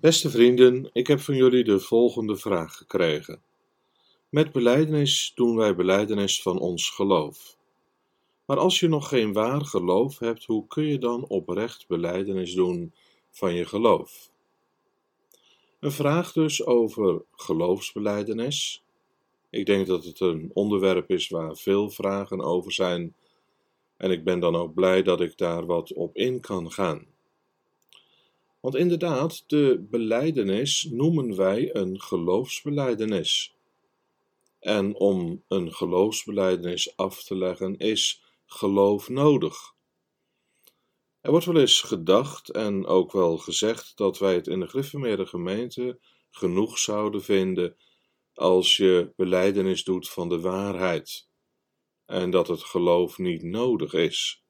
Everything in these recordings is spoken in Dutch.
Beste vrienden, ik heb van jullie de volgende vraag gekregen. Met beleidenis doen wij beleidenis van ons geloof. Maar als je nog geen waar geloof hebt, hoe kun je dan oprecht beleidenis doen van je geloof? Een vraag dus over geloofsbeleidenis. Ik denk dat het een onderwerp is waar veel vragen over zijn en ik ben dan ook blij dat ik daar wat op in kan gaan. Want inderdaad, de beleidenis noemen wij een geloofsbeleidenis. En om een geloofsbeleidenis af te leggen is geloof nodig. Er wordt wel eens gedacht en ook wel gezegd dat wij het in de Griffemeerde gemeente genoeg zouden vinden als je beleidenis doet van de waarheid en dat het geloof niet nodig is.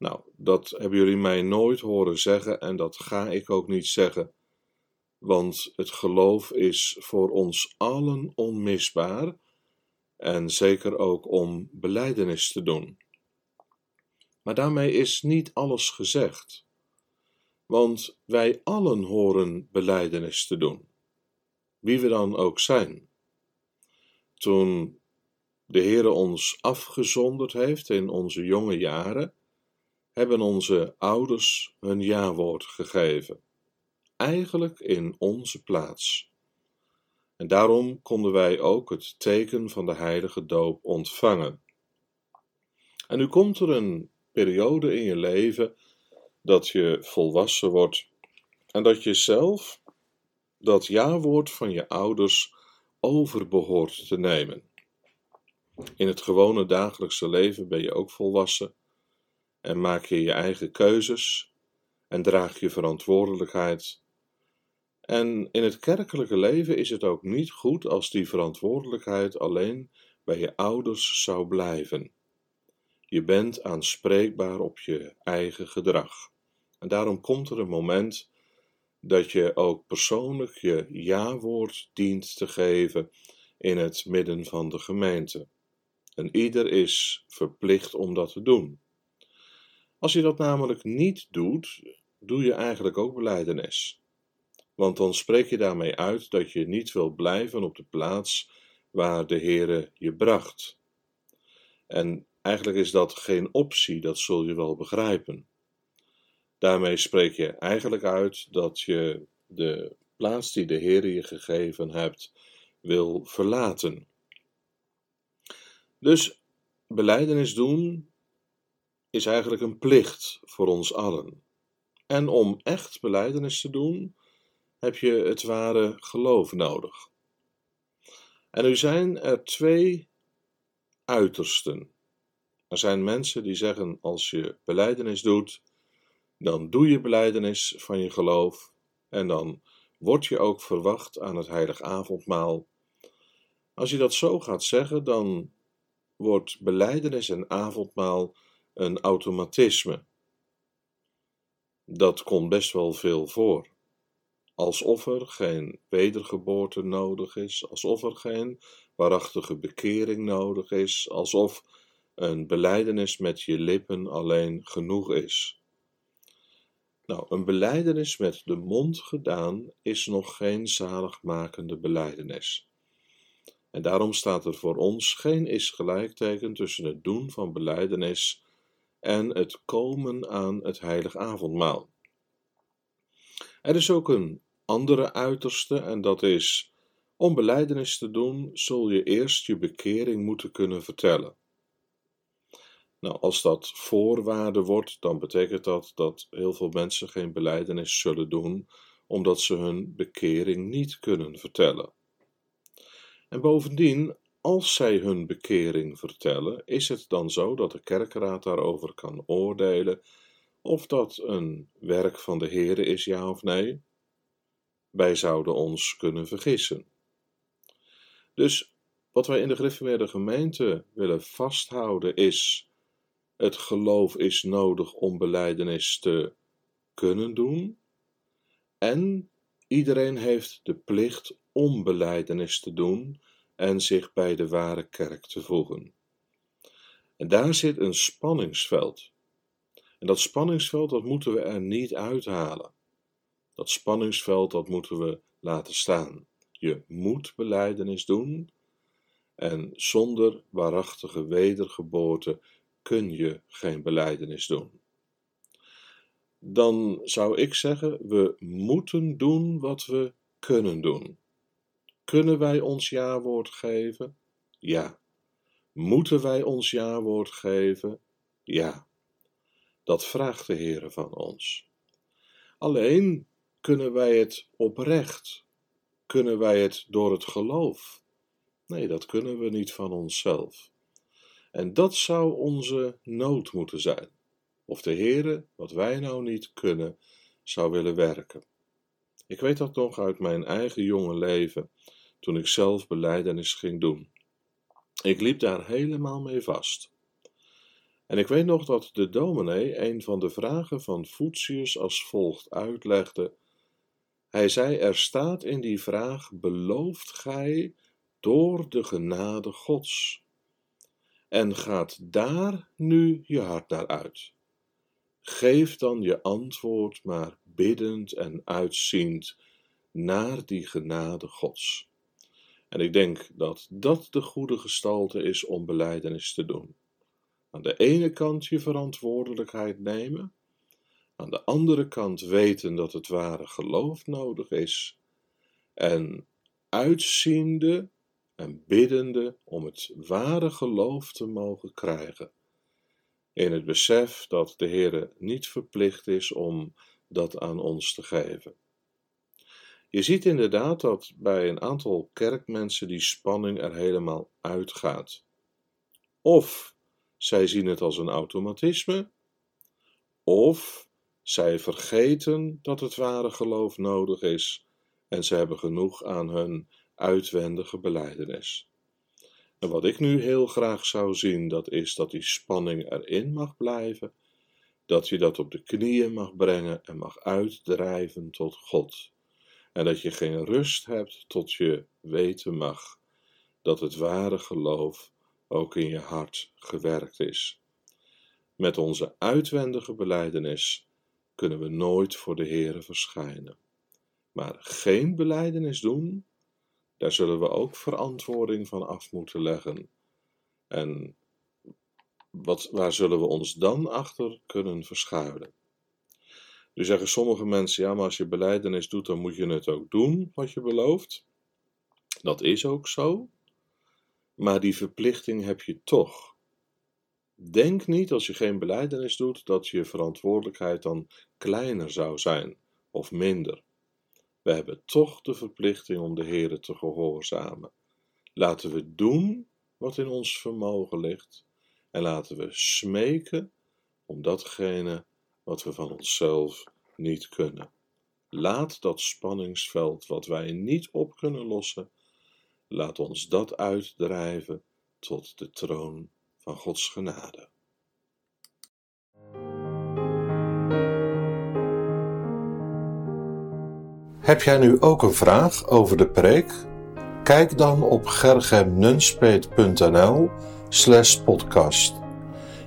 Nou, dat hebben jullie mij nooit horen zeggen en dat ga ik ook niet zeggen, want het geloof is voor ons allen onmisbaar en zeker ook om beleidenis te doen. Maar daarmee is niet alles gezegd, want wij allen horen beleidenis te doen, wie we dan ook zijn. Toen de Heere ons afgezonderd heeft in onze jonge jaren, hebben onze ouders hun jawoord gegeven, eigenlijk in onze plaats. En daarom konden wij ook het teken van de heilige doop ontvangen. En nu komt er een periode in je leven dat je volwassen wordt en dat je zelf dat jawoord van je ouders over behoort te nemen. In het gewone dagelijkse leven ben je ook volwassen en maak je je eigen keuzes en draag je verantwoordelijkheid. En in het kerkelijke leven is het ook niet goed als die verantwoordelijkheid alleen bij je ouders zou blijven. Je bent aanspreekbaar op je eigen gedrag. En daarom komt er een moment dat je ook persoonlijk je ja-woord dient te geven in het midden van de gemeente. En ieder is verplicht om dat te doen. Als je dat namelijk niet doet, doe je eigenlijk ook beleidenis. Want dan spreek je daarmee uit dat je niet wil blijven op de plaats waar de Heere je bracht. En eigenlijk is dat geen optie, dat zul je wel begrijpen. Daarmee spreek je eigenlijk uit dat je de plaats die de Heere je gegeven hebt wil verlaten. Dus beleidenis doen is eigenlijk een plicht voor ons allen. En om echt beleidenis te doen, heb je het ware geloof nodig. En nu zijn er twee uitersten. Er zijn mensen die zeggen: als je beleidenis doet, dan doe je beleidenis van je geloof en dan word je ook verwacht aan het heilig avondmaal. Als je dat zo gaat zeggen, dan wordt beleidenis en avondmaal een automatisme. Dat komt best wel veel voor. Alsof er geen wedergeboorte nodig is, alsof er geen waarachtige bekering nodig is, alsof een beleidenis met je lippen alleen genoeg is. Nou, een beleidenis met de mond gedaan is nog geen zaligmakende beleidenis. En daarom staat er voor ons geen is gelijkteken tussen het doen van beleidenis en het komen aan het heilig avondmaal. Er is ook een andere uiterste en dat is om beleidenis te doen zul je eerst je bekering moeten kunnen vertellen. Nou, als dat voorwaarde wordt, dan betekent dat dat heel veel mensen geen beleidenis zullen doen, omdat ze hun bekering niet kunnen vertellen. En bovendien, als zij hun bekering vertellen, is het dan zo dat de kerkraad daarover kan oordelen of dat een werk van de Heere is, ja of nee? Wij zouden ons kunnen vergissen. Dus wat wij in de gereformeerde gemeente willen vasthouden is: het geloof is nodig om beleidenis te kunnen doen. En iedereen heeft de plicht om beleidenis te doen en zich bij de ware kerk te voegen. En daar zit een spanningsveld. En dat spanningsveld, dat moeten we er niet uithalen. Dat spanningsveld, dat moeten we laten staan. Je moet beleidenis doen. En zonder waarachtige wedergeboorte kun je geen beleidenis doen. Dan zou ik zeggen, we moeten doen wat we kunnen doen. Kunnen wij ons jawoord geven? Ja. Moeten wij ons jawoord geven? Ja. Dat vraagt de Heer van ons. Alleen kunnen wij het oprecht? Kunnen wij het door het geloof? Nee, dat kunnen we niet van onszelf. En dat zou onze nood moeten zijn. Of de Heere, wat wij nou niet kunnen, zou willen werken. Ik weet dat nog uit mijn eigen jonge leven, toen ik zelf beleidenis ging doen. Ik liep daar helemaal mee vast. En ik weet nog dat de dominee een van de vragen van Voetius als volgt uitlegde. Hij zei: Er staat in die vraag: Belooft gij door de genade Gods? En gaat daar nu je hart naar uit? Geef dan je antwoord maar biddend en uitziend naar die genade Gods. En ik denk dat dat de goede gestalte is om beleidenis te doen. Aan de ene kant je verantwoordelijkheid nemen, aan de andere kant weten dat het ware geloof nodig is, en uitziende en biddende om het ware geloof te mogen krijgen, in het besef dat de Heer niet verplicht is om dat aan ons te geven. Je ziet inderdaad dat bij een aantal kerkmensen die spanning er helemaal uitgaat. Of zij zien het als een automatisme, of zij vergeten dat het ware geloof nodig is en ze hebben genoeg aan hun uitwendige beleidenis. En wat ik nu heel graag zou zien, dat is dat die spanning erin mag blijven, dat je dat op de knieën mag brengen en mag uitdrijven tot God. En dat je geen rust hebt tot je weten mag dat het ware geloof ook in je hart gewerkt is. Met onze uitwendige beleidenis kunnen we nooit voor de Heere verschijnen. Maar geen beleidenis doen, daar zullen we ook verantwoording van af moeten leggen. En wat, waar zullen we ons dan achter kunnen verschuilen? Nu zeggen sommige mensen, ja, maar als je beleidenis doet, dan moet je het ook doen wat je belooft. Dat is ook zo. Maar die verplichting heb je toch. Denk niet als je geen beleidenis doet dat je verantwoordelijkheid dan kleiner zou zijn of minder. We hebben toch de verplichting om de Heer te gehoorzamen. Laten we doen wat in ons vermogen ligt en laten we smeken om datgene wat we van onszelf niet kunnen. Laat dat spanningsveld wat wij niet op kunnen lossen, laat ons dat uitdrijven tot de troon van Gods genade. Heb jij nu ook een vraag over de preek? Kijk dan op gergemnunspeet.nl slash podcast.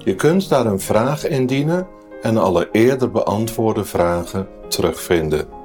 Je kunt daar een vraag indienen en alle eerder beantwoorde vragen terugvinden.